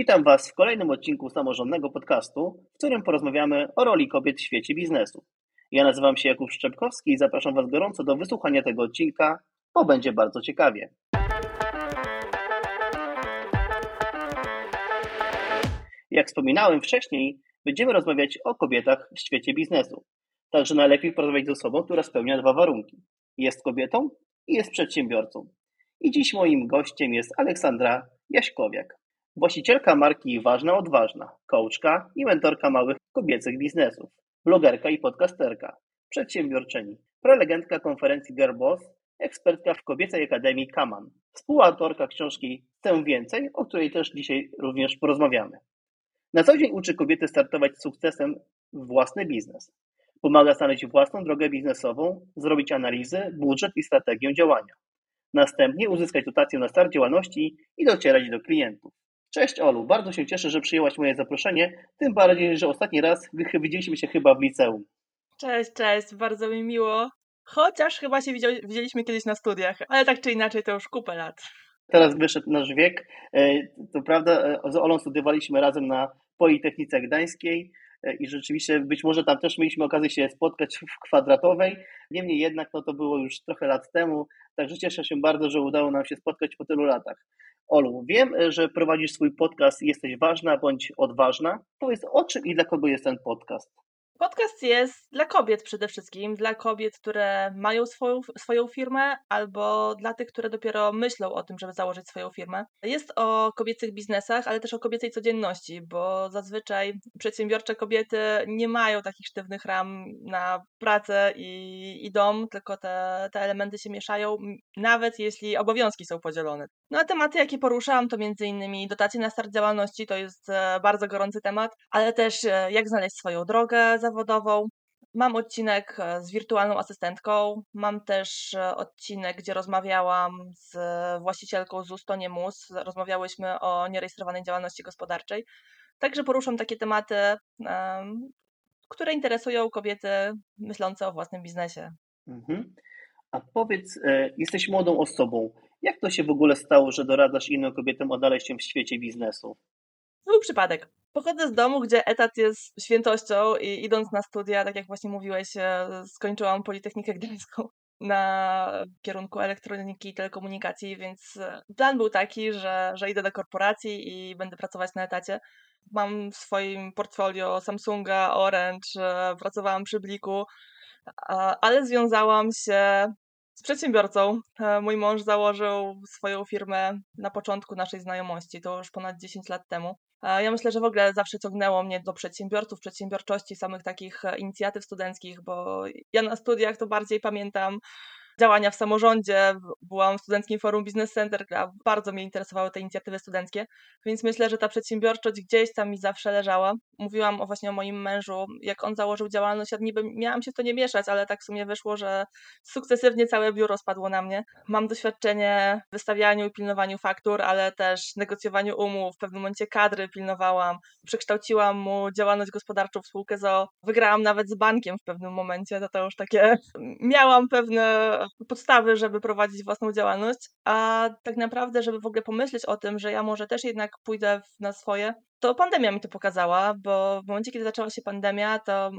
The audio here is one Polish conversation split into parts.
Witam Was w kolejnym odcinku samorządnego podcastu, w którym porozmawiamy o roli kobiet w świecie biznesu. Ja nazywam się Jakub Szczepkowski i zapraszam Was gorąco do wysłuchania tego odcinka, bo będzie bardzo ciekawie. Jak wspominałem wcześniej, będziemy rozmawiać o kobietach w świecie biznesu. Także najlepiej porozmawiać z osobą, która spełnia dwa warunki. Jest kobietą i jest przedsiębiorcą. I dziś moim gościem jest Aleksandra Jaśkowiak, właścicielka marki Ważna Odważna, coachka i mentorka małych kobiecych biznesów, blogerka i podcasterka, przedsiębiorczyni, prelegentka konferencji Girlboss, ekspertka w Kobiecej Akademii Kaman, współautorka książki Chcę Więcej, o której też dzisiaj również porozmawiamy. Na co dzień uczy kobiety startować z sukcesem w własny biznes. Pomaga znaleźć własną drogę biznesową, zrobić analizy, budżet i strategię działania. Następnie uzyskać dotację na start działalności i docierać do klientów. Cześć Olu, bardzo się cieszę, że przyjęłaś moje zaproszenie, tym bardziej, że ostatni raz widzieliśmy się chyba w liceum. Cześć, cześć, bardzo mi miło. Chociaż chyba się widzieliśmy kiedyś na studiach, ale tak czy inaczej to już kupę lat. Teraz wyszedł nasz wiek. E, to prawda, e, z Olą studiowaliśmy razem na Politechnice Gdańskiej i rzeczywiście być może tam też mieliśmy okazję się spotkać w kwadratowej. Niemniej jednak no to było już trochę lat temu, także cieszę się bardzo, że udało nam się spotkać po tylu latach. Olu, wiem, że prowadzisz swój podcast jesteś ważna bądź odważna. Powiedz o czym i dla kogo jest ten podcast? Podcast jest dla kobiet przede wszystkim, dla kobiet, które mają swoją, swoją firmę, albo dla tych, które dopiero myślą o tym, żeby założyć swoją firmę. Jest o kobiecych biznesach, ale też o kobiecej codzienności, bo zazwyczaj przedsiębiorcze kobiety nie mają takich sztywnych ram na pracę i, i dom, tylko te, te elementy się mieszają, nawet jeśli obowiązki są podzielone. No a tematy, jakie poruszałam, to innymi dotacje na start działalności, to jest e, bardzo gorący temat, ale też e, jak znaleźć swoją drogę zawodową. Mam odcinek e, z wirtualną asystentką, mam też odcinek, gdzie rozmawiałam z właścicielką z Ustonie Mus, rozmawiałyśmy o nierejestrowanej działalności gospodarczej. Także poruszam takie tematy, które interesują kobiety myślące o własnym biznesie. Mhm. A powiedz, jesteś młodą osobą. Jak to się w ogóle stało, że doradzasz innym kobietom odnaleźć się w świecie biznesu? Był przypadek. Pochodzę z domu, gdzie etat jest świętością i idąc na studia, tak jak właśnie mówiłeś, e, skończyłam Politechnikę Gdańską na kierunku elektroniki i telekomunikacji, więc e, plan był taki, że, że idę do korporacji i będę pracować na etacie. Mam w swoim portfolio Samsunga, Orange, e, pracowałam przy Bliku, ale związałam się z przedsiębiorcą. Mój mąż założył swoją firmę na początku naszej znajomości, to już ponad 10 lat temu. Ja myślę, że w ogóle zawsze ciągnęło mnie do przedsiębiorców, przedsiębiorczości, samych takich e, inicjatyw studenckich, bo ja na studiach to bardziej pamiętam działania w samorządzie, byłam w Studenckim Forum Business Center, a bardzo mnie interesowały te inicjatywy studenckie, więc myślę, że ta przedsiębiorczość gdzieś tam mi zawsze leżała. Mówiłam o właśnie o moim mężu, jak on założył działalność, ja niby miałam się w to nie mieszać, ale tak w sumie wyszło, że sukcesywnie całe biuro spadło na mnie. Mam doświadczenie w wystawianiu i pilnowaniu faktur, ale też negocjowaniu umów, w pewnym momencie kadry pilnowałam, przekształciłam mu działalność gospodarczą w spółkę ZO, wygrałam nawet z bankiem w pewnym momencie, to to już takie, miałam pewne podstawy, żeby prowadzić własną działalność, a tak naprawdę, żeby w ogóle pomyśleć o tym, że ja może też jednak pójdę na swoje, to pandemia mi to pokazała, bo w momencie, kiedy zaczęła się pandemia, to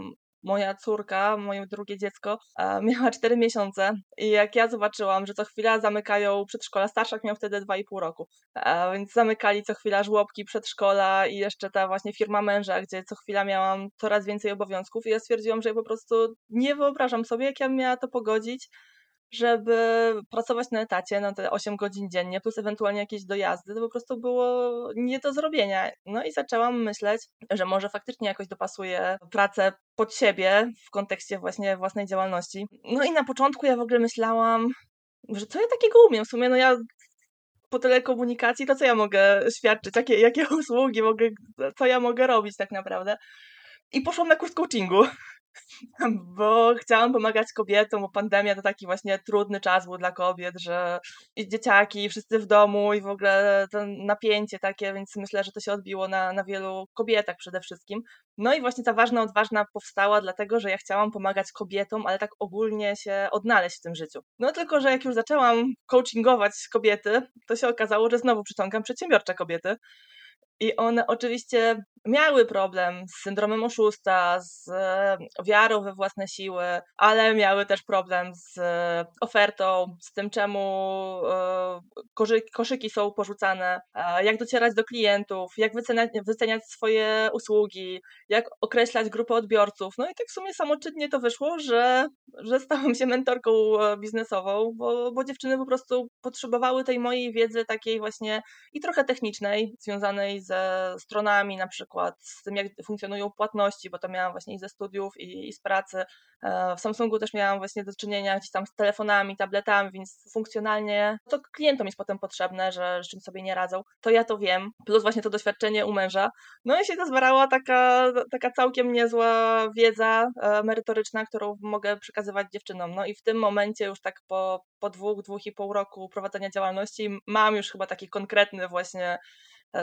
moja córka, moje drugie dziecko, miała 4 miesiące i jak ja zobaczyłam, że co chwila zamykają przedszkola, starszak miał wtedy 2,5 roku, więc zamykali co chwila żłobki, przedszkola i jeszcze ta właśnie firma męża, gdzie co chwila miałam coraz więcej obowiązków i ja stwierdziłam, że ja po prostu nie wyobrażam sobie, jak ja miała to pogodzić żeby pracować na etacie na te 8 godzin dziennie, plus ewentualnie jakieś dojazdy, to po prostu było nie do zrobienia. No i zaczęłam myśleć, że może faktycznie jakoś dopasuję pracę pod siebie w kontekście właśnie własnej działalności. No i na początku ja w ogóle myślałam, że co ja takiego umiem? W sumie no ja po telekomunikacji to co ja mogę świadczyć? Jakie, jakie usługi mogę, co ja mogę robić tak naprawdę? I poszłam na kurs coachingu. Bo chciałam pomagać kobietom, bo pandemia to taki właśnie trudny czas był dla kobiet, że i dzieciaki, i wszyscy w domu i w ogóle to napięcie takie, więc myślę, że to się odbiło na, na wielu kobietach przede wszystkim. No i właśnie ta ważna, odważna powstała dlatego, że ja chciałam pomagać kobietom, ale tak ogólnie się odnaleźć w tym życiu. No tylko, że jak już zaczęłam coachingować kobiety, to się okazało, że znowu przyciągam przedsiębiorcze kobiety. I one oczywiście miały problem z syndromem oszusta, z e, wiarą we własne siły, ale miały też problem z e, ofertą, z tym, czemu e, koszyki są porzucane, jak docierać do klientów, jak wyceniać, swoje usługi, jak określać grupę odbiorców. No i tak w sumie samoczynnie to wyszło, że, że stałam się mentorką biznesową, bo, bo dziewczyny po prostu potrzebowały tej mojej wiedzy takiej właśnie i trochę technicznej, związanej ze stronami na przykład, przykład z tym, jak funkcjonują płatności, bo to miałam właśnie i ze studiów, i, i z pracy. E, w Samsungu też miałam właśnie do czynienia gdzieś tam z telefonami, tabletami, więc funkcjonalnie to klientom jest potem potrzebne, że z czym sobie nie radzą. To ja to wiem, plus właśnie to doświadczenie u męża. No i się zazwierała taka, taka całkiem niezła wiedza e, merytoryczna, którą mogę przekazywać dziewczynom. No i w tym momencie już tak po, po dwóch, dwóch i pół roku prowadzenia działalności mam już chyba taki konkretny właśnie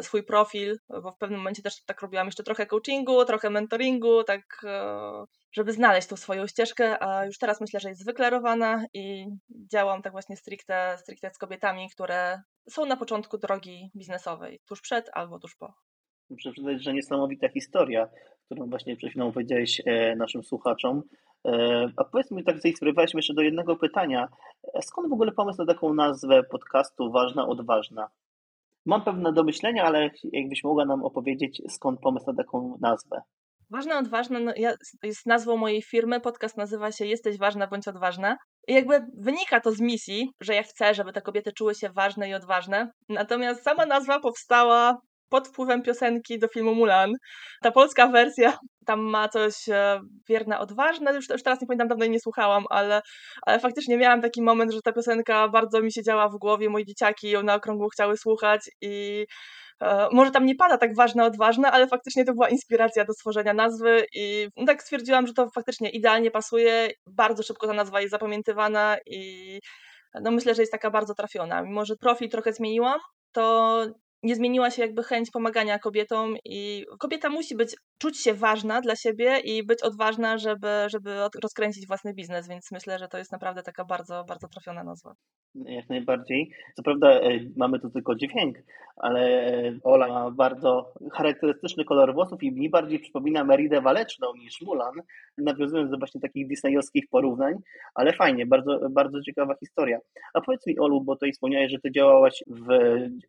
swój profil, bo w pewnym momencie też tak robiłam jeszcze trochę coachingu, trochę mentoringu, tak e, żeby znaleźć tą swoją ścieżkę, a już teraz myślę, że jest wyklarowana i działam tak właśnie stricte, stricte z kobietami, które są na początku drogi biznesowej, tuż przed albo tuż po. Muszę przyznać, że niesamowita historia, którą właśnie przed chwilą powiedziałeś e, naszym słuchaczom. A powiedz mi, tak zainspirowałeś mnie jeszcze do jednego pytania. Skąd w ogóle pomysł na taką nazwę podcastu Ważna, Odważna? Mam pewne domyślenia, ale jakbyś mogła nam opowiedzieć, skąd pomysł na taką nazwę. Ważna, odważna no, jest nazwą mojej firmy. Podcast nazywa się Jesteś ważna bądź odważna. I jakby wynika to z misji, że ja chcę, żeby te kobiety czuły się ważne i odważne. Natomiast sama nazwa powstała pod wpływem piosenki do filmu Mulan. Ta polska wersja tam ma coś e, wierna, odważne, już, już teraz nie pamiętam, dawno jej nie słuchałam, ale, ale faktycznie miałam taki moment, że ta piosenka bardzo mi się działa w głowie, moje dzieciaki ją na okrągło chciały słuchać i e, może tam nie pada tak ważne, odważne, ale faktycznie to była inspiracja do stworzenia nazwy i no tak stwierdziłam, że to faktycznie idealnie pasuje, bardzo szybko ta nazwa jest zapamiętywana i no myślę, że jest taka bardzo trafiona. Mimo, że profil trochę zmieniłam, to nie zmieniła się jakby chęć pomagania kobietom i kobieta musi być, czuć się ważna dla siebie i być odważna, żeby, żeby rozkręcić własny biznes, więc myślę, że to jest naprawdę taka bardzo, bardzo trafiona nazwa. Jak najbardziej. Co prawda e, mamy tu tylko dźwięk, ale e, Ola ma bardzo charakterystyczny kolor włosów i mi bardziej przypomina Meridę Waleczną niż Mulan, nawiązując do właśnie takich disneyowskich porównań, ale fajnie, bardzo, bardzo ciekawa historia. A powiedz mi Olu, bo tutaj wspomniałeś, że ty działałaś w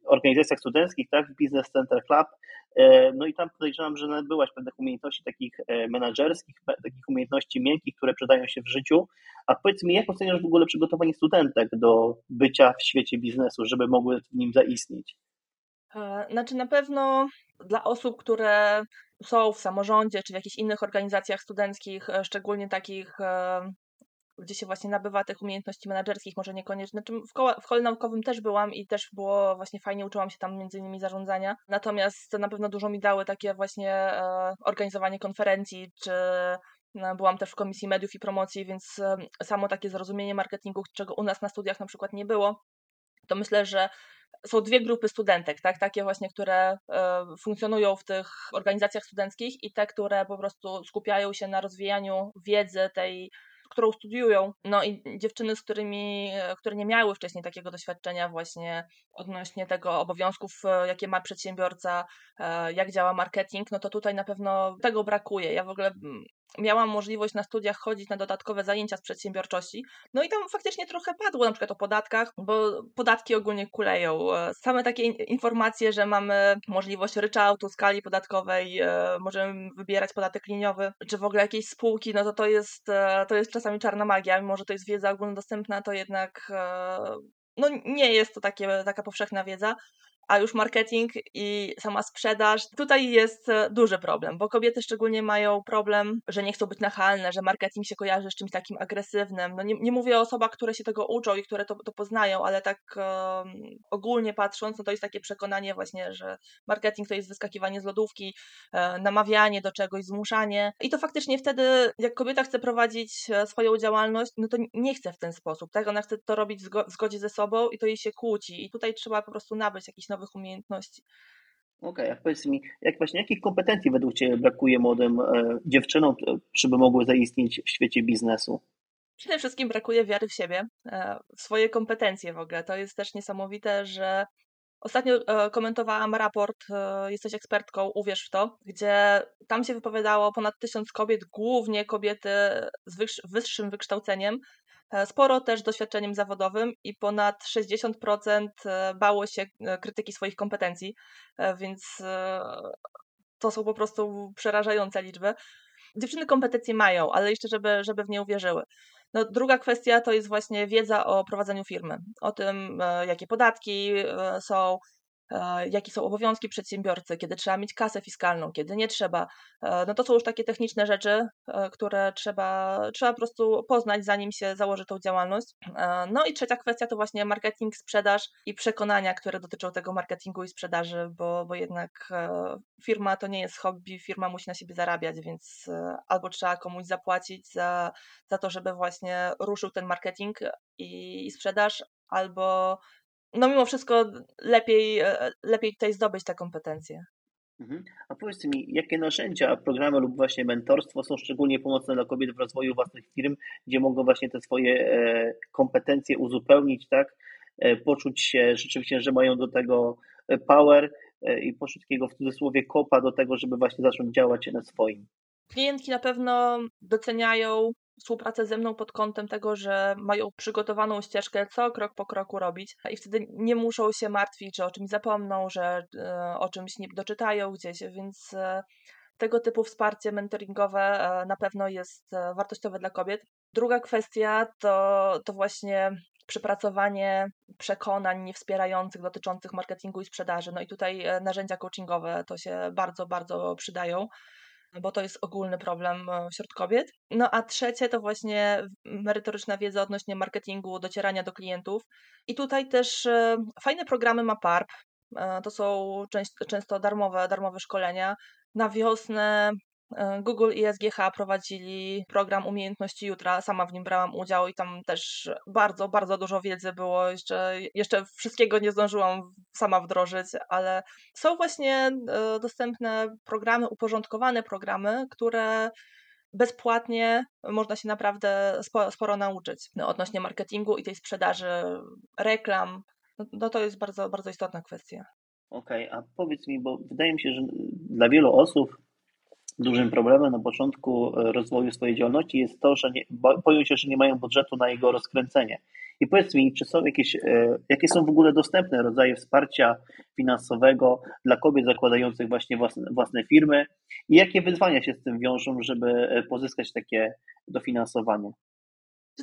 organizacjach studenckich, tak, w Business Center Club, e, no i tam podejrzewam, że nabyłaś pewnych umiejętności takich menedżerskich, takich umiejętności miękkich, które przydają się w życiu. A powiedz mi, jak oceniasz w ogóle przygotowanie studentek do bycia w świecie biznesu, żeby mogły w nim zaistnieć? E, znaczy na pewno dla osób, które są w samorządzie czy w jakichś innych organizacjach studenckich, e, szczególnie takich, e, gdzie się właśnie nabywa tych umiejętności menedżerskich, może niekoniecznie. Znaczy w, koła, w kole naukowym też byłam i też było właśnie fajnie, uczyłam się tam między innymi zarządzania. Natomiast na pewno dużo mi dały takie właśnie organizowanie konferencji czy no, byłam też w Komisji Mediów i Promocji, więc samo takie zrozumienie marketingu, czego u nas na studiach na przykład nie było, to myślę, że są dwie grupy studentek, tak? takie właśnie, które e, funkcjonują w tych organizacjach studenckich i te, które po prostu skupiają się na rozwijaniu wiedzy tej którą studiują. No i dziewczyny, z którymi, które nie miały wcześniej takiego doświadczenia właśnie odnośnie tego obowiązków, e, jakie ma przedsiębiorca, e, jak działa marketing, no to tutaj na pewno tego brakuje. Ja w ogóle mm, miałam możliwość na studiach chodzić na dodatkowe zajęcia z przedsiębiorczości. No i tam faktycznie trochę padło na przykład o podatkach, bo podatki ogólnie kuleją. E, same takie informacje, że mamy możliwość ryczałtu, skali podatkowej, możemy wybierać podatek liniowy, czy w ogóle jakieś spółki, no to to jest, to jest czasami czarna magia, mimo że to jest wiedza ogólnodostępna, to jednak e, no, nie jest to takie, taka powszechna wiedza a już marketing i sama sprzedaż, tutaj jest e, duży problem, bo kobiety szczególnie mają problem, że nie chcą być nachalne, że marketing się kojarzy z czymś takim agresywnym. No nie, nie mówię o osobach, które się tego uczą i które to, to poznają, ale tak um, ogólnie patrząc, no to jest takie przekonanie właśnie, że marketing to jest wyskakiwanie z lodówki, e, namawianie do czegoś, zmuszanie i to faktycznie wtedy, jak kobieta chce prowadzić e, swoją działalność, no to nie chce w ten sposób, tak? Ona chce to robić w zgodzie ze sobą i to jej się kłóci i tutaj trzeba po prostu nabyć jakiś nowy nowych umiejętności. Okej, okay, a powiedz mi, jak właśnie, jakich kompetencji według Ciebie brakuje młodym e, dziewczynom, żeby mogły zaistnieć w świecie biznesu? Przede wszystkim brakuje wiary w siebie, e, w swoje kompetencje w ogóle. To jest też niesamowite, że Ostatnio e, komentowałam raport e, Jesteś ekspertką, uwierz w to, gdzie tam się wypowiadało ponad tysiąc kobiet, głównie kobiety z wyższym wykształceniem, e, sporo też doświadczeniem zawodowym i ponad 60% bało się krytyki swoich kompetencji, więc to są po prostu przerażające liczby. Dziewczyny kompetencje mają, ale jeszcze żeby, żeby w nie uwierzyły. No, druga kwestia to jest właśnie wiedza o prowadzeniu firmy, o tym, e, jakie podatki e, są, E, jakie są obowiązki przedsiębiorcy, kiedy trzeba mieć kasę fiskalną, kiedy nie trzeba. E, no to są już takie techniczne rzeczy, e, które trzeba, trzeba po prostu poznać, zanim się założy tą działalność. No i trzecia kwestia to właśnie marketing, sprzedaż i przekonania, które dotyczą tego marketingu i sprzedaży, bo, bo jednak firma to nie jest hobby, firma musi na siebie zarabiać, więc albo trzeba komuś zapłacić za, za to, żeby właśnie ruszył ten marketing i, i sprzedaż, albo no mimo wszystko lepiej, e, lepiej tutaj zdobyć te kompetencje. Mhm. A powiedz mi, jakie narzędzia, programy lub właśnie mentorstwo są szczególnie pomocne dla kobiet w rozwoju własnych firm, gdzie mogą właśnie te swoje e, kompetencje uzupełnić, tak? E, poczuć się rzeczywiście, że mają do tego power i poczuć takiego w cudzysłowie kopa do tego, żeby właśnie zacząć działać na swoim. Klientki na pewno doceniają współpracę ze mną pod kątem tego, że mają przygotowaną ścieżkę, co krok po kroku robić i wtedy nie muszą się martwić, że o czymś zapomną, że e, o czymś nie doczytają gdzieś, więc e, tego typu wsparcie mentoringowe e, na pewno jest wartościowe dla kobiet. Druga kwestia to, to właśnie przepracowanie przekonań niewspierających dotyczących marketingu i sprzedaży. No i tutaj narzędzia coachingowe to się bardzo, bardzo przydają bo to jest ogólny problem e, wśród kobiet. No a trzecie to właśnie merytoryczna wiedza odnośnie marketingu, docierania do klientów. I tutaj też e, fajne programy ma PARP. E, to są często darmowe, darmowe szkolenia. Na wiosnę Google i SGH prowadzili program Umiejętności Jutra. Sama w nim brałam udział i tam też bardzo, bardzo dużo wiedzy było. Jeszcze, jeszcze wszystkiego nie zdążyłam sama wdrożyć, ale są właśnie e, dostępne programy, uporządkowane programy, które bezpłatnie można się naprawdę sporo, sporo nauczyć no, odnośnie marketingu i tej sprzedaży reklam. No, no to jest bardzo, bardzo istotna kwestia. Okej, okay, a powiedz mi, bo wydaje mi się, że dla wielu osób Dużym problemem na początku e, rozwoju swojej działalności jest to, że nie, boją się, że nie mają budżetu na jego rozkręcenie. I powiedz mi, czy są jakieś, e, jakie są w ogóle dostępne rodzaje wsparcia finansowego dla kobiet zakładających właśnie własne, własne firmy i jakie wyzwania się z tym wiążą, żeby e, pozyskać takie dofinansowanie?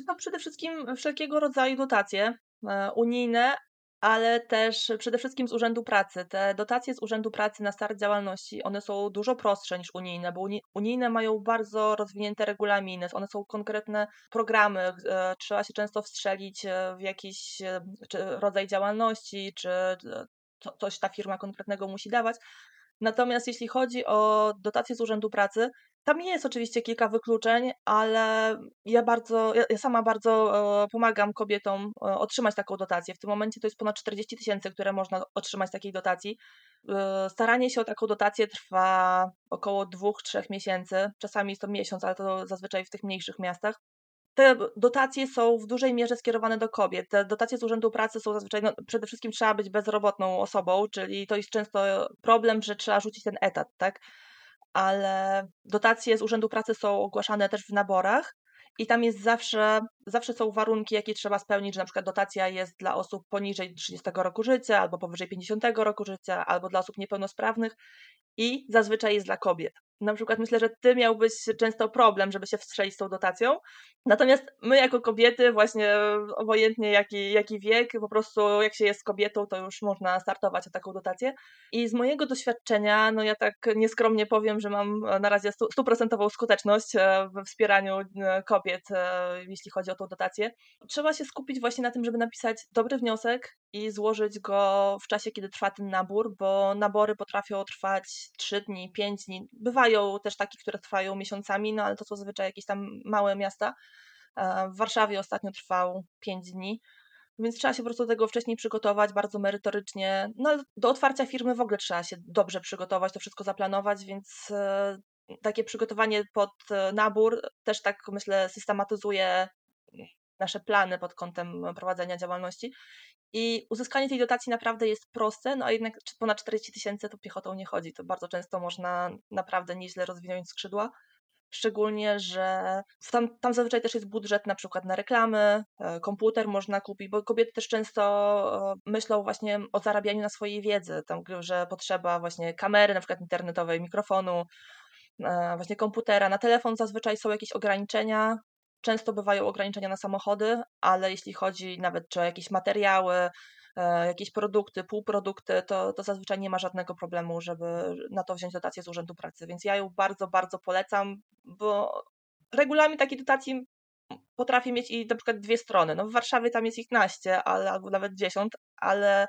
To przede wszystkim wszelkiego rodzaju dotacje unijne, ale też przede wszystkim z Urzędu Pracy. Te dotacje z Urzędu Pracy na start działalności, one są dużo prostsze niż unijne, bo unijne mają bardzo rozwinięte regulaminy, one są konkretne programy, e, trzeba się często wstrzelić e, w jakiś e, rodzaj działalności, czy coś ta firma konkretnego musi dawać. Natomiast jeśli chodzi o dotacje z Urzędu Pracy, tam jest oczywiście kilka wykluczeń, ale ja bardzo, ja, sama bardzo e, pomagam kobietom e, otrzymać taką dotację. W tym momencie to jest ponad 40 tysięcy, które można otrzymać takiej dotacji. E, staranie się o taką dotację trwa około dwóch, trzech miesięcy. Czasami jest to miesiąc, ale to zazwyczaj w tych mniejszych miastach te dotacje są w dużej mierze skierowane do kobiet. Te dotacje z Urzędu Pracy są zazwyczaj, no, przede wszystkim trzeba być bezrobotną osobą, czyli to jest często problem, że trzeba rzucić ten etat, tak? Ale dotacje z Urzędu Pracy są ogłaszane też w naborach i tam jest zawsze, zawsze są warunki, jakie trzeba spełnić, że na przykład dotacja jest dla osób poniżej 30 roku życia, albo powyżej 50 roku życia, albo dla osób niepełnosprawnych i zazwyczaj jest dla kobiet na przykład myślę, że ty miałbyś często problem, żeby się wstrzelić z tą dotacją. Natomiast my jako kobiety, właśnie obojętnie jaki, jaki wiek, po prostu jak się jest kobietą, to już można startować o taką dotację. I z mojego doświadczenia, no ja tak nieskromnie powiem, że mam na razie stuprocentową skuteczność we wspieraniu e, kobiet, e, jeśli chodzi o tą dotację. Trzeba się skupić właśnie na tym, żeby napisać dobry wniosek i złożyć go w czasie, kiedy trwa ten nabór, bo nabory potrafią trwać 3 dni, 5 dni. Bywa Bywają też takie, które trwają miesiącami, no ale to są zazwyczaj jakieś tam małe miasta. E, w Warszawie ostatnio trwał 5 dni, więc trzeba się po prostu do tego wcześniej przygotować, bardzo merytorycznie. No do otwarcia firmy w ogóle trzeba się dobrze przygotować, to wszystko zaplanować, więc e, takie przygotowanie pod e, nabór też tak myślę systematyzuje nasze plany pod kątem prowadzenia działalności I uzyskanie tej dotacji naprawdę jest proste, no a jednak ponad 40 tysięcy to piechotą nie chodzi. To bardzo często można naprawdę nieźle rozwinąć skrzydła. Szczególnie, że tam, tam zazwyczaj też jest budżet na przykład na reklamy, e, komputer można kupić, bo kobiety też często e, myślą właśnie o zarabianiu na swojej wiedzy, tam, że potrzeba właśnie kamery na przykład internetowej, mikrofonu, e, właśnie komputera. Na telefon zazwyczaj są jakieś ograniczenia, często bywają ograniczenia na samochody, ale jeśli chodzi nawet o jakieś materiały, E, jakieś produkty, półprodukty, to, to zazwyczaj nie ma żadnego problemu, żeby na to wziąć dotację z Urzędu Pracy. Więc ja ją bardzo, bardzo polecam, bo regulamin takiej dotacji potrafi mieć i na przykład dwie strony. No w Warszawie tam jest ich naście, ale, albo nawet dziesiąt, ale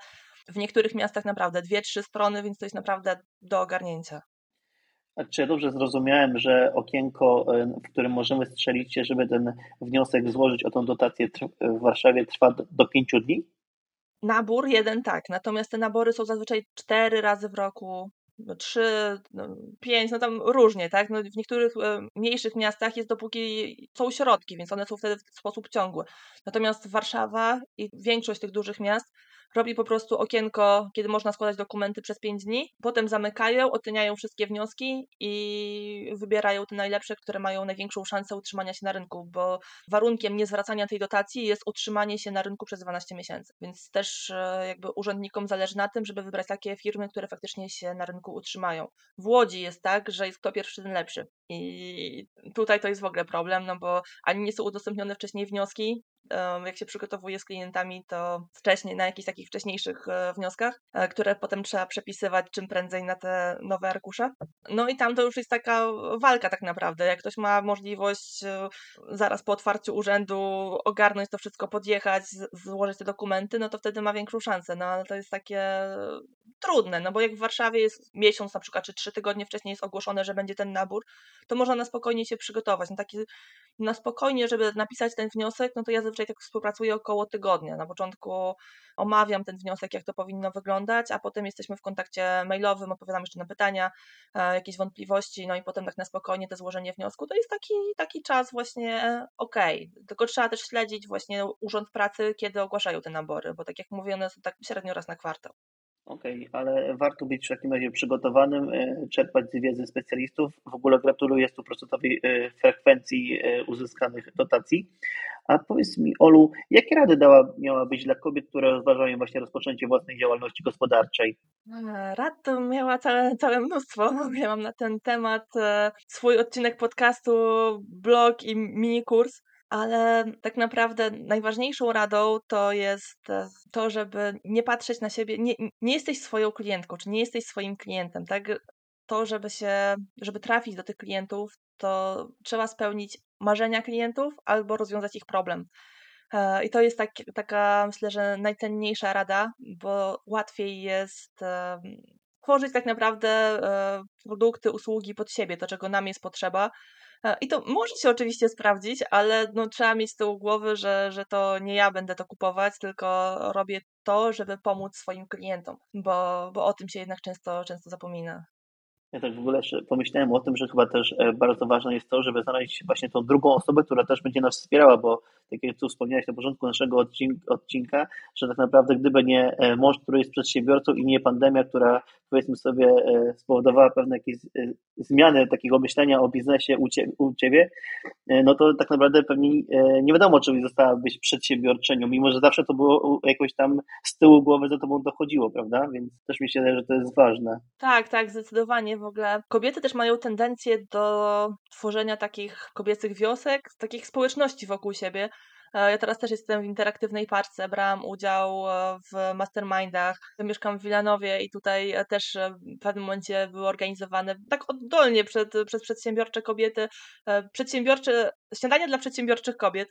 w niektórych miastach naprawdę dwie, trzy strony, więc to jest naprawdę do ogarnięcia. Czy ja dobrze zrozumiałem, że okienko, e, w którym możemy strzelić się, żeby ten wniosek złożyć o tą dotację w Warszawie trwa do pięciu dni? Nabór jeden tak, natomiast te nabory są zazwyczaj cztery razy w roku, no trzy, no pięć, no tam różnie, tak? No w niektórych e, mniejszych miastach jest dopóki są środki, więc one są wtedy w sposób ciągły. Natomiast Warszawa i większość tych dużych miast robi po prostu okienko, kiedy można składać dokumenty przez 5 dni, potem zamykają, oceniają wszystkie wnioski i wybierają te najlepsze, które mają największą szansę utrzymania się na rynku, bo warunkiem niezwracania tej dotacji jest utrzymanie się na rynku przez 12 miesięcy. Więc też e, jakby urzędnikom zależy na tym, żeby wybrać takie firmy, które faktycznie się na rynku utrzymają. W Łodzi jest tak, że jest kto pierwszy, ten lepszy. I tutaj to jest w ogóle problem, no bo ani nie są udostępnione wcześniej wnioski, jak się przygotowuje z klientami, to wcześniej na jakichś takich wcześniejszych e, wnioskach, e, które potem trzeba przepisywać czym prędzej na te nowe arkusze. No i tam to już jest taka walka tak naprawdę. Jak ktoś ma możliwość e, zaraz po otwarciu urzędu ogarnąć to wszystko, podjechać, złożyć te dokumenty, no to wtedy ma większą szansę. No ale to jest takie trudne, no bo jak w Warszawie jest miesiąc na przykład, czy trzy tygodnie wcześniej jest ogłoszone, że będzie ten nabór, to można na spokojnie się przygotować. No taki, na spokojnie, żeby napisać ten wniosek, no to ja zazwyczaj tak współpracuję około tygodnia. Na początku omawiam ten wniosek, jak to powinno wyglądać, a potem jesteśmy w kontakcie mailowym, odpowiadam jeszcze na pytania, e, jakieś wątpliwości, no i potem tak na spokojnie to złożenie wniosku. To jest taki, taki czas właśnie ok. Tylko trzeba też śledzić właśnie Urząd Pracy, kiedy ogłaszają te nabory, bo tak jak mówię, one są tak średnio raz na kwartał. Okej, okay, ale warto być w takim razie przygotowanym, e, czerpać z wiedzy specjalistów. W ogóle gratuluję 100% e, frekwencji e, uzyskanych dotacji. A powiedz mi, Olu, jakie rady dała, miałabyś dla kobiet, które rozważają właśnie rozpoczęcie własnej działalności gospodarczej? Rad miała całe, całe mnóstwo. Ja mam na ten temat swój odcinek podcastu, blog i mini kurs ale tak naprawdę najważniejszą radą to jest e, to, żeby nie patrzeć na siebie, nie, nie jesteś swoją klientką, czy nie jesteś swoim klientem, tak? To, żeby się, żeby trafić do tych klientów, to trzeba spełnić marzenia klientów albo rozwiązać ich problem. E, I to jest tak, taka, myślę, że najcenniejsza rada, bo łatwiej jest tworzyć tak naprawdę e, produkty, usługi pod siebie, to czego nam jest potrzeba, I to może się oczywiście sprawdzić, ale no, trzeba mieć z tyłu głowy, że, że to nie ja będę to kupować, tylko robię to, żeby pomóc swoim klientom, bo, bo o tym się jednak często, często zapomina. Ja tak w ogóle pomyślałem o tym, że chyba też e, bardzo ważne jest to, żeby znaleźć właśnie tą drugą osobę, która też będzie nas wspierała, bo tak jak tu wspomniałeś na początku naszego odcinka, że tak naprawdę gdyby nie e, mąż, który jest przedsiębiorcą i nie pandemia, która powiedzmy sobie e, spowodowała pewne jakieś zmiany takiego myślenia o biznesie u Ciebie, no to tak naprawdę pewnie nie wiadomo, czy zostałabyś przedsiębiorczynią, mimo że zawsze to było jakoś tam z tyłu głowy za Tobą dochodziło, prawda? Więc też myślę, że to jest ważne. Tak, tak, zdecydowanie w ogóle kobiety też mają tendencję do tworzenia takich kobiecych wiosek, takich społeczności wokół siebie. E, ja teraz też jestem w interaktywnej parce, brałam udział e, w mastermindach. Mieszkam w Wilanowie i tutaj e, też w pewnym momencie były organizowane tak oddolnie przed, przez przedsiębiorcze kobiety, przedsiębiorcze, śniadania dla przedsiębiorczych kobiet.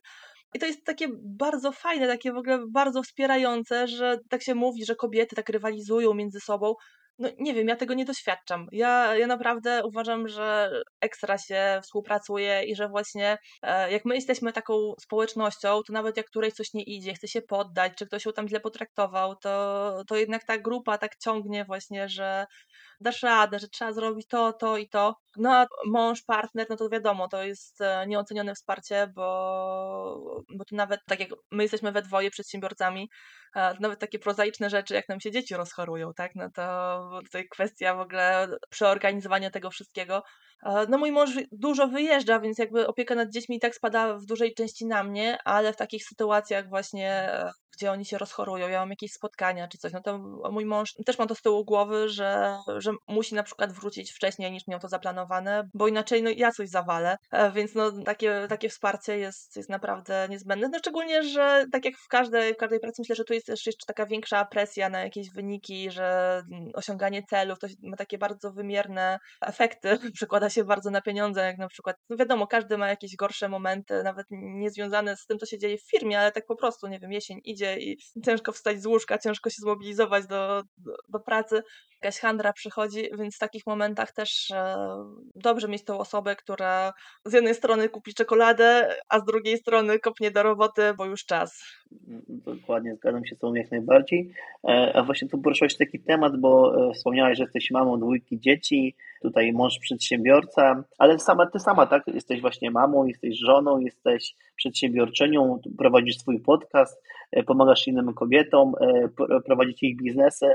I to jest takie bardzo fajne, takie w ogóle bardzo wspierające, że tak się mówi, że kobiety tak rywalizują między sobą no nie wiem, ja tego nie doświadczam. Ja, ja naprawdę uważam, że ekstra się współpracuje i że właśnie e, jak my jesteśmy taką społecznością, to nawet jak którejś coś nie idzie, chce się poddać, czy ktoś ją tam źle potraktował, to, to jednak ta grupa tak ciągnie właśnie, że dasz radę, że trzeba zrobić to, to i to. No a mąż, partner, no to wiadomo, to jest e, nieocenione wsparcie, bo, bo tu nawet tak jak my jesteśmy we dwoje przedsiębiorcami, nawet takie prozaiczne rzeczy, jak nam się dzieci rozchorują, tak? No to tutaj kwestia w ogóle przeorganizowania tego wszystkiego. No mój mąż dużo wyjeżdża, więc jakby opieka nad dziećmi i tak spada w dużej części na mnie, ale w takich sytuacjach właśnie, e, gdzie oni się rozchorują, ja mam jakieś spotkania czy coś, no to mój mąż też ma to z tyłu głowy, że, że musi na przykład wrócić wcześniej niż miał to zaplanowane, bo inaczej no ja coś zawalę, e, więc no takie, takie wsparcie jest, jest naprawdę niezbędne, no szczególnie, że tak jak w każdej, w każdej pracy myślę, że tu jest też jeszcze taka większa presja na jakieś wyniki, że mm, osiąganie celów to ma takie bardzo wymierne efekty, przykłada się bardzo na pieniądze, jak na przykład, no wiadomo, każdy ma jakieś gorsze momenty, nawet niezwiązane z tym, co się dzieje w firmie, ale tak po prostu, nie wiem, jesień idzie i ciężko wstać z łóżka, ciężko się zmobilizować do, do, do pracy, jakaś handra przychodzi, więc w takich momentach też e, dobrze mieć tą osobę, która z jednej strony kupi czekoladę, a z drugiej strony kopnie do roboty, bo już czas. Dokładnie, zgadzam się z Tobą jak najbardziej. E, a właśnie tu poruszyłeś taki temat, bo e, wspomniałeś, że jesteś mamą dwójki dzieci, tutaj mąż przedsiębiorca, ale sama ty sama, tak? Jesteś właśnie mamą, jesteś żoną, jesteś przedsiębiorczynią, prowadzisz swój podcast, e, pomagasz innym kobietom, prowadzić ich biznesy,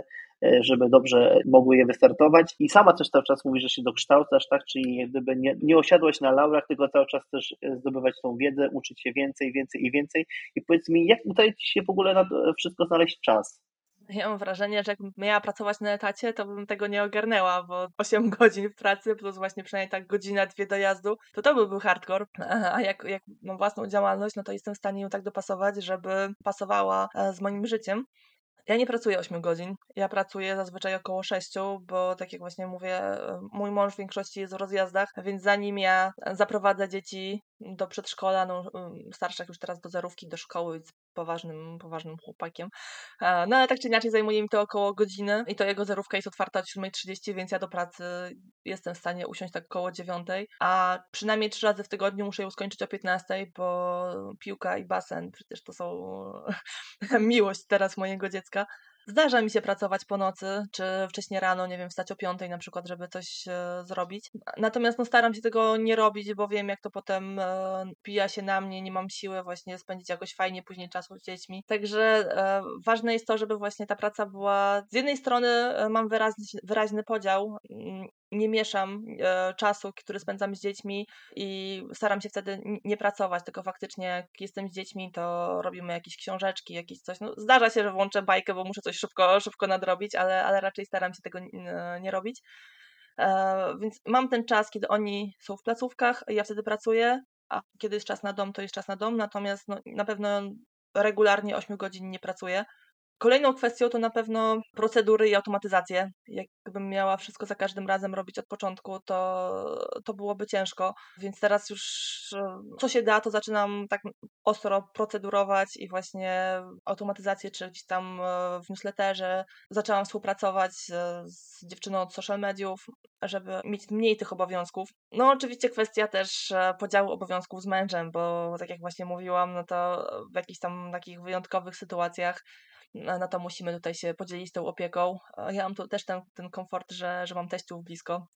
żeby dobrze mogły je wystartować i sama też cały czas mówisz, że się dokształcasz, tak? Czyli gdyby nie, nie osiadłaś na laurach, tylko cały czas też zdobywać tą wiedzę, uczyć się więcej, więcej i więcej i powiedz mi, jak udaje Ci się w ogóle na to wszystko znaleźć czas? Ja mam wrażenie, że jakbym miała pracować na etacie, to bym tego nie ogarnęła, bo 8 godzin w pracy plus właśnie przynajmniej tak godzina, dwie dojazdu, to to byłby hardcore. A jak, jak mam własną działalność, no to jestem w stanie ją tak dopasować, żeby pasowała e, z moim życiem. Ja nie pracuję 8 godzin. Ja pracuję zazwyczaj około 6, bo tak jak właśnie mówię, e, mój mąż w większości jest w rozjazdach, więc zanim ja zaprowadzę dzieci do przedszkola, no starszych już teraz do zerówki, do szkoły, z poważnym, poważnym chłopakiem. E, no ale tak czy inaczej zajmuje mi to około godziny i to jego zerówka jest otwarta od 7.30, więc ja do pracy jestem w stanie usiąść tak około 9, a przynajmniej trzy razy w tygodniu muszę ją skończyć o 15, bo piłka i basen przecież to są miłość teraz mojego dziecka. Zdarza mi się pracować po nocy, czy wcześniej rano, nie wiem, wstać o piątej na przykład, żeby coś e, zrobić. Natomiast no, staram się tego nie robić, bo wiem, jak to potem e, pija się na mnie, nie mam siły właśnie spędzić jakoś fajnie później czasu z dziećmi. Także e, ważne jest to, żeby właśnie ta praca była. Z jednej strony e, mam wyraźny, wyraźny podział mm, nie mieszam e, czasu, który spędzam z dziećmi i staram się wtedy nie pracować, tylko faktycznie jak jestem z dziećmi, to robimy jakieś książeczki, jakieś coś. No, zdarza się, że włączę bajkę, bo muszę coś szybko, szybko nadrobić, ale, ale raczej staram się tego nie, nie robić. E, więc mam ten czas, kiedy oni są w placówkach, ja wtedy pracuję, a kiedy jest czas na dom, to jest czas na dom, natomiast no, na pewno regularnie 8 godzin nie pracuję. Kolejną kwestią to na pewno procedury i automatyzacje. Jakbym miała wszystko za każdym razem robić od początku, to, to byłoby ciężko. Więc teraz już e, co się da, to zaczynam tak ostro procedurować i właśnie automatyzację, czy gdzieś tam e, w newsletterze. Zaczęłam współpracować z dziewczyną od social mediów, żeby mieć mniej tych obowiązków. No oczywiście kwestia też e, podziału obowiązków z mężem, bo tak jak właśnie mówiłam, no to w jakichś tam takich wyjątkowych sytuacjach no, to musimy tutaj się podzielić tą opieką. Ja mam tu też ten, ten komfort, że, że mam teściów blisko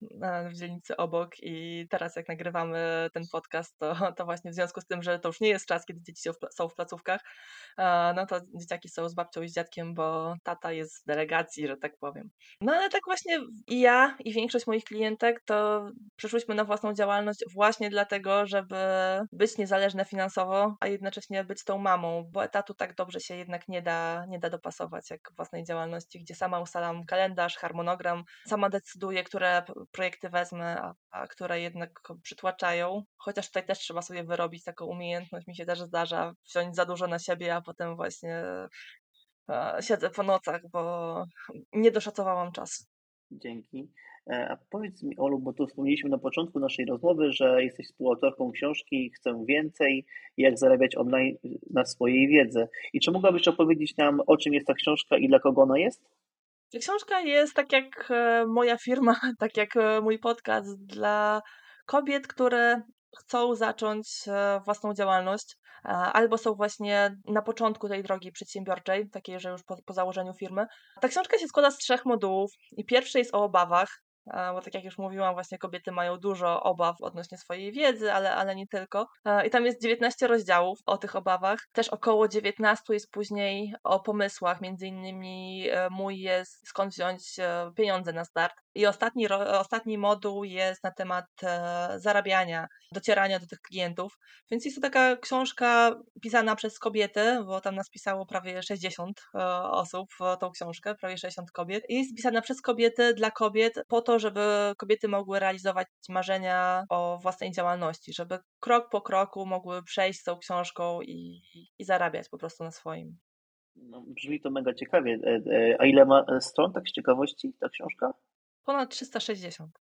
w dzielnicy obok i teraz jak nagrywamy ten podcast, to, to właśnie w związku z tym, że to już nie jest czas, kiedy dzieci są w placówkach, no to dzieciaki są z babcią i z dziadkiem, bo tata jest w delegacji, że tak powiem. No ale tak właśnie i ja i większość moich klientek to przeszłyśmy na własną działalność właśnie dlatego, żeby być niezależne finansowo, a jednocześnie być tą mamą, bo etatu tak dobrze się jednak nie da, nie da dopasować jak własnej działalności, gdzie sama ustalam kalendarz, harmonogram, sama decyduję, które projekty wezmę, a, a które jednak przytłaczają. Chociaż tutaj też trzeba sobie wyrobić taką umiejętność. Mi się też zdarza wziąć za dużo na siebie, a potem właśnie e, siedzę po nocach, bo nie doszacowałam czasu. Dzięki. E, a powiedz mi, Olu, bo tu wspomnieliśmy na początku naszej rozmowy, że jesteś współautorką książki Chcę Więcej, jak zarabiać online na swojej wiedzy. I czy mogłabyś opowiedzieć nam, o czym jest ta książka i dla kogo ona jest? Ta książka jest tak jak e, moja firma, tak jak e, mój podcast dla kobiet, które chcą zacząć własną działalność, albo są właśnie na początku tej drogi przedsiębiorczej, takiej, że już po, po założeniu firmy. Ta książka się składa z trzech modułów i pierwszy jest o obawach, bo tak jak już mówiłam, właśnie kobiety mają dużo obaw odnośnie swojej wiedzy, ale, ale nie tylko. I tam jest 19 rozdziałów o tych obawach. Też około 19 jest później o pomysłach, między innymi mój jest skąd wziąć pieniądze na start. I ostatni, ostatni moduł jest na temat zarabiania, docierania do tych klientów. Więc jest to taka książka pisana przez kobiety, bo tam nas pisało prawie 60 osób tą książkę, prawie 60 kobiet. I jest pisana przez kobiety, dla kobiet, po to, żeby kobiety mogły realizować marzenia o własnej działalności, żeby krok po kroku mogły przejść z tą książką i, i zarabiać po prostu na swoim. No, brzmi to mega ciekawie. E, e, a ile ma stron, tak z ciekawości, ta książka? Ponad 360.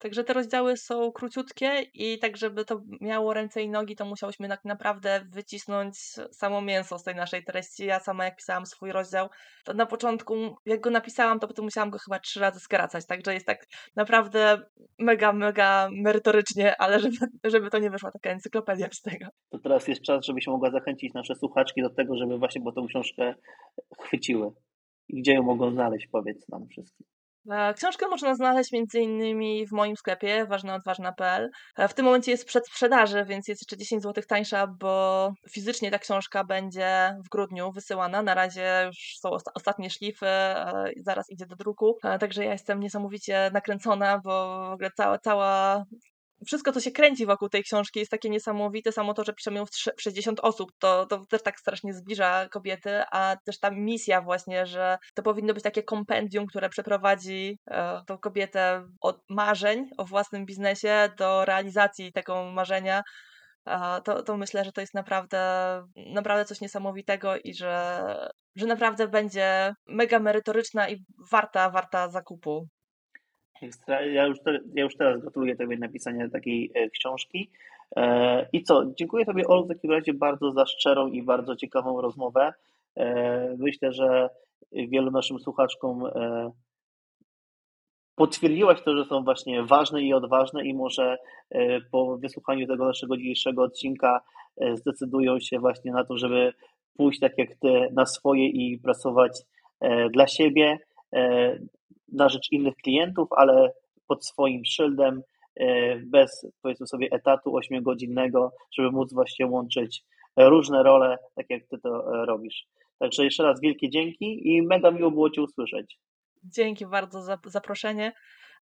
Także te rozdziały są króciutkie i tak, żeby to miało ręce i nogi, to musiałyśmy tak naprawdę wycisnąć samo mięso z tej naszej treści. Ja sama jak pisałam swój rozdział, to na początku, jak go napisałam, to potem musiałam go chyba trzy razy skracać, także jest tak naprawdę mega, mega merytorycznie, ale żeby, żeby to nie wyszła taka encyklopedia z tego. To teraz jest czas, żebyś mogła zachęcić nasze słuchaczki do tego, żeby właśnie po tą książkę chwyciły. I gdzie ją mogą znaleźć, powiedz nam wszystkim. E, książkę można znaleźć m.in. w moim sklepie ważnaodważna.pl. E, w tym momencie jest przed sprzedaży, więc jest jeszcze 10 zł tańsza, bo fizycznie ta książka będzie w grudniu wysyłana. Na razie już są ostatnie szlify, e, zaraz idzie do druku. Także ja jestem niesamowicie nakręcona, bo w ogóle cała, cała wszystko, co się kręci wokół tej książki jest takie niesamowite. Samo to, że piszemy ją w 60 osób, to, to też tak strasznie zbliża kobiety, a też ta misja właśnie, że to powinno być takie kompendium, które przeprowadzi e, tą kobietę od marzeń o własnym biznesie do realizacji tego marzenia. To, to myślę, że to jest naprawdę, naprawdę coś niesamowitego i że, że naprawdę będzie mega merytoryczna i warta, warta zakupu. Ja już, te, ja już teraz gratuluję Tobie napisania takiej e, książki. E, I co? Dziękuję Tobie, Olu, w takim razie bardzo za szczerą i bardzo ciekawą rozmowę. E, myślę, że wielu naszym słuchaczkom potwierdziłaś to, że są właśnie ważne i odważne i może po wysłuchaniu tego naszego dzisiejszego odcinka zdecydują się właśnie na to, żeby pójść tak jak Ty na swoje i pracować dla siebie, na rzecz innych klientów, ale pod swoim szyldem, e, bez powiedzmy sobie etatu ośmiogodzinnego, żeby móc właśnie łączyć różne role, tak jak ty to e, robisz. Także jeszcze raz wielkie dzięki i mega miło było Cię usłyszeć. Dzięki bardzo za zaproszenie.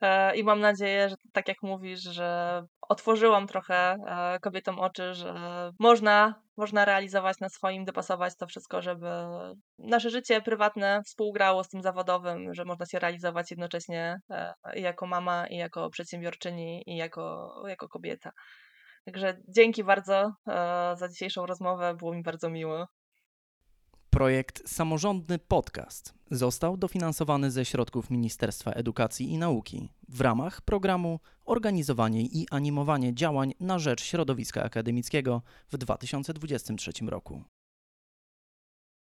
E, I mam nadzieję, że tak jak mówisz, że otworzyłam trochę e, kobietom oczy, że można, można realizować na swoim, dopasować to wszystko, żeby nasze życie prywatne współgrało z tym zawodowym, że można się realizować jednocześnie e, i jako mama, i jako przedsiębiorczyni, i jako, jako kobieta. Także dzięki bardzo za dzisiejszą rozmowę, było mi bardzo miło. Projekt Samorządny Podcast został dofinansowany ze środków Ministerstwa Edukacji i Nauki w ramach programu Organizowanie i animowanie działań na rzecz środowiska akademickiego w 2023 roku.